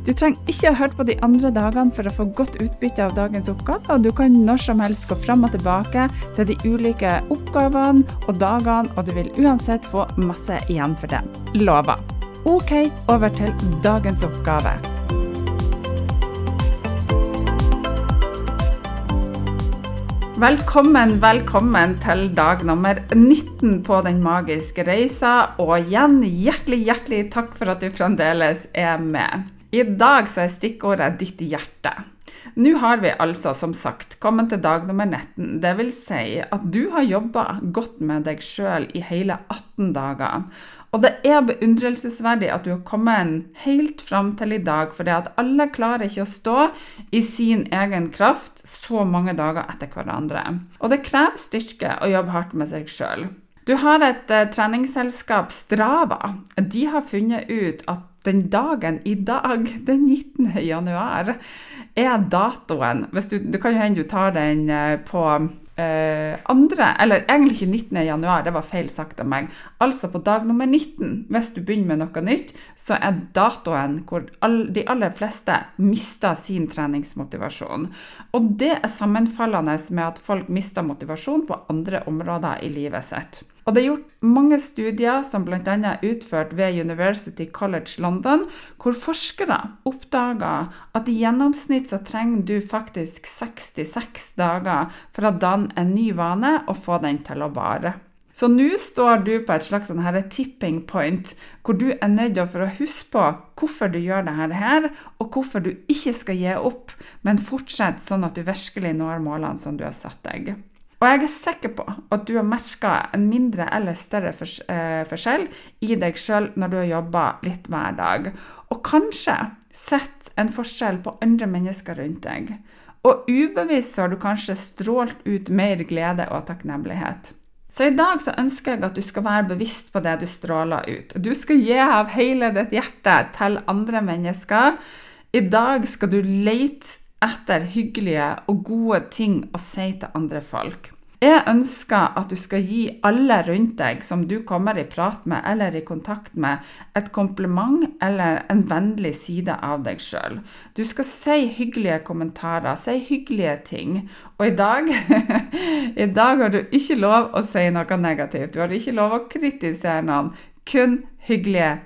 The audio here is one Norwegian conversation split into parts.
Du trenger ikke å høre på de andre dagene for å få godt utbytte av dagens oppgave, og du kan når som helst gå fram og tilbake til de ulike oppgavene og dagene, og du vil uansett få masse igjen for det. Lover. OK, over til dagens oppgave. Velkommen, velkommen til dag nummer 19 på Den magiske reisa. Og igjen, hjertelig, hjertelig takk for at du fremdeles er med. I dag så er stikkordet 'ditt hjerte'. Nå har vi altså, som sagt, kommet til dag nummer 19. Det vil si at du har jobba godt med deg sjøl i hele 18 dager. Og det er beundrelsesverdig at du har kommet helt fram til i dag, for at alle klarer ikke å stå i sin egen kraft så mange dager etter hverandre. Og det krever styrke å jobbe hardt med seg sjøl. Du har et uh, treningsselskap, Strava. De har funnet ut at den dagen i dag, den 19. januar, er datoen du, Det kan jo hende du tar den eh, på eh, andre Eller egentlig ikke 19. januar, det var feil sagt av meg. Altså på dag nummer 19, hvis du begynner med noe nytt, så er datoen hvor all, de aller fleste mister sin treningsmotivasjon. Og det er sammenfallende med at folk mister motivasjon på andre områder i livet sitt. Og det er gjort mange studier, som bl.a. er utført ved University College London, hvor forskere oppdager at i gjennomsnitt så trenger du faktisk 66 dager for å danne en ny vane og få den til å vare. Så nå står du på et slags sånn tipping point, hvor du er nødt til å huske på hvorfor du gjør dette her, og hvorfor du ikke skal gi opp, men fortsette sånn at du virkelig når målene som du har satt deg. Og jeg er sikker på at du har merka en mindre eller større eh, forskjell i deg sjøl når du har jobba litt hver dag. Og kanskje sett en forskjell på andre mennesker rundt deg. Og ubevisst har du kanskje strålt ut mer glede og takknemlighet. Så i dag så ønsker jeg at du skal være bevisst på det du stråler ut. Du skal gi av hele ditt hjerte til andre mennesker. I dag skal du lete etter hyggelige og gode ting å si til andre folk. Jeg ønsker at du skal gi alle rundt deg som du kommer i prat med eller i kontakt med, et kompliment eller en vennlig side av deg sjøl. Du skal si hyggelige kommentarer, si hyggelige ting. Og i dag I dag har du ikke lov å si noe negativt. Du har ikke lov å kritisere noen. Kun hyggelige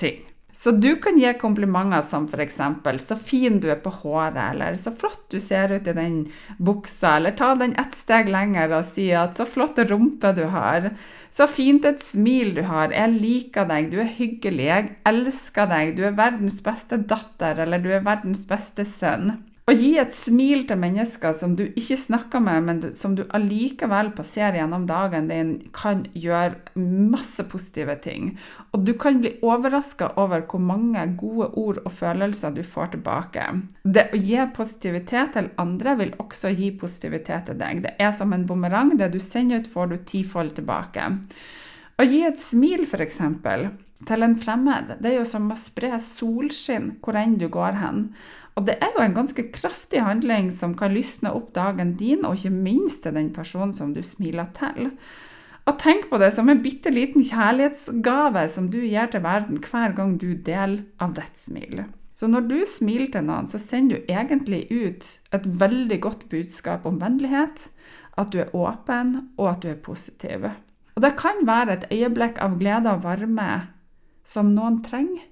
ting. Så du kan gi komplimenter som f.eks.: Så fin du er på håret, eller så flott du ser ut i den buksa, eller ta den ett steg lenger og si at så flott rumpe du har, så fint et smil du har, jeg liker deg, du er hyggelig, jeg elsker deg, du er verdens beste datter, eller du er verdens beste sønn. Å gi et smil til mennesker som du ikke snakker med, men som du allikevel passerer gjennom dagen din, kan gjøre masse positive ting. Og du kan bli overraska over hvor mange gode ord og følelser du får tilbake. Det å gi positivitet til andre vil også gi positivitet til deg. Det er som en bumerang. Det du sender ut, får du tifold tilbake. Å gi et smil, f.eks., til en fremmed, det er jo som å spre solskinn hvor enn du går hen. Og det er jo en ganske kraftig handling som kan lysne opp dagen din, og ikke minst til den personen som du smiler til. Og tenk på det som en bitte liten kjærlighetsgave som du gir til verden hver gang du deler av ditt smil. Så når du smiler til noen, så sender du egentlig ut et veldig godt budskap om vennlighet, at du er åpen, og at du er positiv. Og det kan være et øyeblikk av glede og varme som noen trenger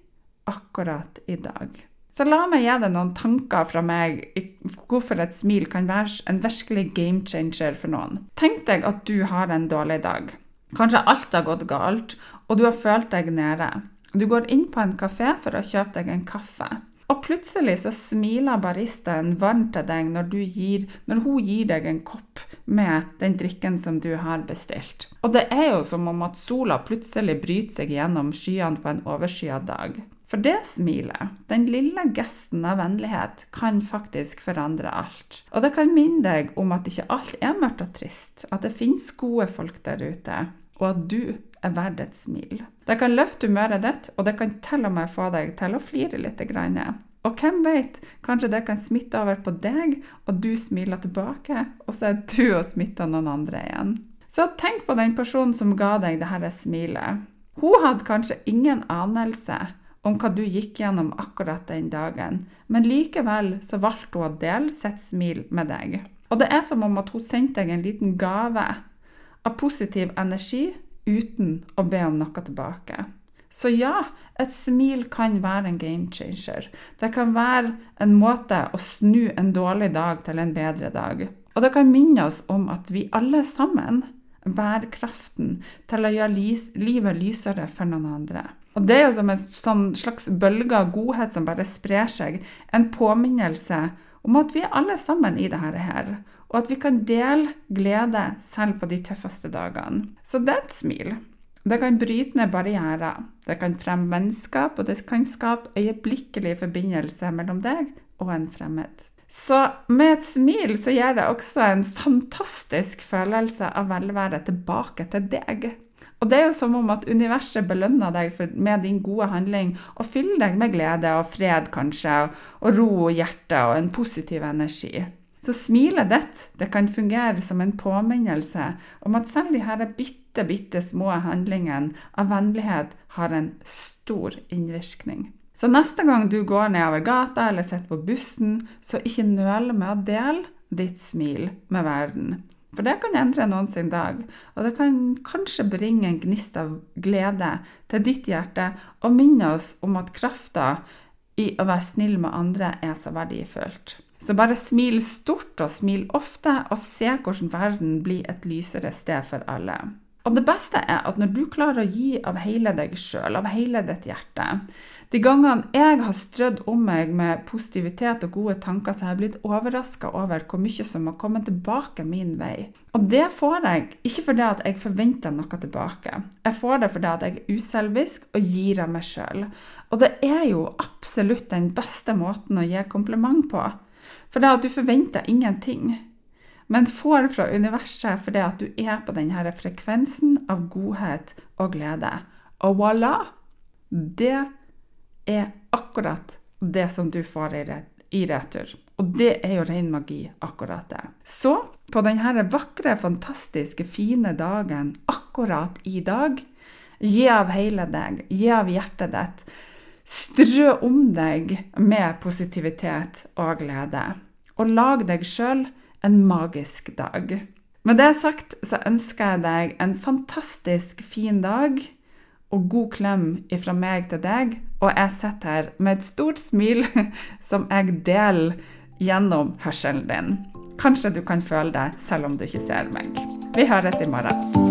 akkurat i dag. Så la meg gi deg noen tanker fra meg hvorfor et smil kan være en virkelig game changer for noen. Tenk deg at du har en dårlig dag. Kanskje alt har gått galt, og du har følt deg nede. Du går inn på en kafé for å kjøpe deg en kaffe. Og plutselig så smiler baristaen varmt til deg når, gir, når, hun gir deg en kopp med den drikken som du har bestilt. Og det er jo som om at sola plutselig bryter seg gjennom skyene på en overskya dag. For det smilet, den lille gesten av vennlighet, kan faktisk forandre alt. Og det kan minne deg om at ikke alt er mørkt og trist, at det finnes gode folk der ute, og at du er verdt et smil. Det kan løfte humøret ditt, og det kan til og med få deg til å flire litt. Og hvem vet, kanskje det kan smitte over på deg, og du smiler tilbake, og så er du og smitter noen andre igjen. Så tenk på den personen som ga deg dette smilet. Hun hadde kanskje ingen anelse om hva du gikk gjennom akkurat den dagen, men likevel så valgte hun å dele sitt smil med deg. Og det er som om at hun sendte deg en liten gave av positiv energi uten å be om noe tilbake. Så ja, et smil kan være en game changer. Det kan være en måte å snu en dårlig dag til en bedre dag. Og det kan minne oss om at vi alle sammen bærer kraften til å gjøre livet lysere for noen andre. Og det er jo som en sånn slags bølge av godhet som bare sprer seg. En påminnelse om at vi er alle sammen i dette her. Og at vi kan dele glede selv på de tøffeste dagene. Så det er et smil. Det kan bryte ned barrierer. Det kan fremme vennskap, og det kan skape øyeblikkelig forbindelse mellom deg og en fremmed. Så med et smil så gir det også en fantastisk følelse av velvære tilbake til deg. Og det er jo som om at universet belønner deg med din gode handling og fyller deg med glede og fred, kanskje, og ro og hjerte og en positiv energi. Så smilet ditt det kan fungere som en påminnelse om at selv de her bitte, bitte små handlingene av vennlighet har en stor innvirkning. Så neste gang du går nedover gata eller sitter på bussen, så ikke nøl med å dele ditt smil med verden. For det kan endre noen sin dag, og det kan kanskje bringe en gnist av glede til ditt hjerte og minne oss om at krafta i å være snill med andre er så verdifullt. Så bare smil stort og smil ofte, og se hvordan verden blir et lysere sted for alle. Og det beste er at når du klarer å gi av hele deg sjøl, av hele ditt hjerte De gangene jeg har strødd om meg med positivitet og gode tanker, så har jeg blitt overraska over hvor mye som har kommet tilbake min vei. Og det får jeg ikke fordi at jeg forventer noe tilbake. Jeg får det fordi at jeg er uselvisk og gir av meg sjøl. Og det er jo absolutt den beste måten å gi kompliment på. For det at du forventer ingenting men får fra universet fordi at du er på denne frekvensen av godhet og glede. Og voilà! Det er akkurat det som du får i retur. Og det er jo ren magi, akkurat det. Så på denne vakre, fantastiske, fine dagen akkurat i dag, gi av hele deg, gi av hjertet ditt. Strø om deg med positivitet og glede. Og lag deg sjøl en magisk dag. Med det sagt så ønsker jeg deg en fantastisk fin dag og god klem ifra meg til deg. Og jeg sitter her med et stort smil som jeg deler gjennom hørselen din. Kanskje du kan føle det selv om du ikke ser meg. Vi høres i morgen.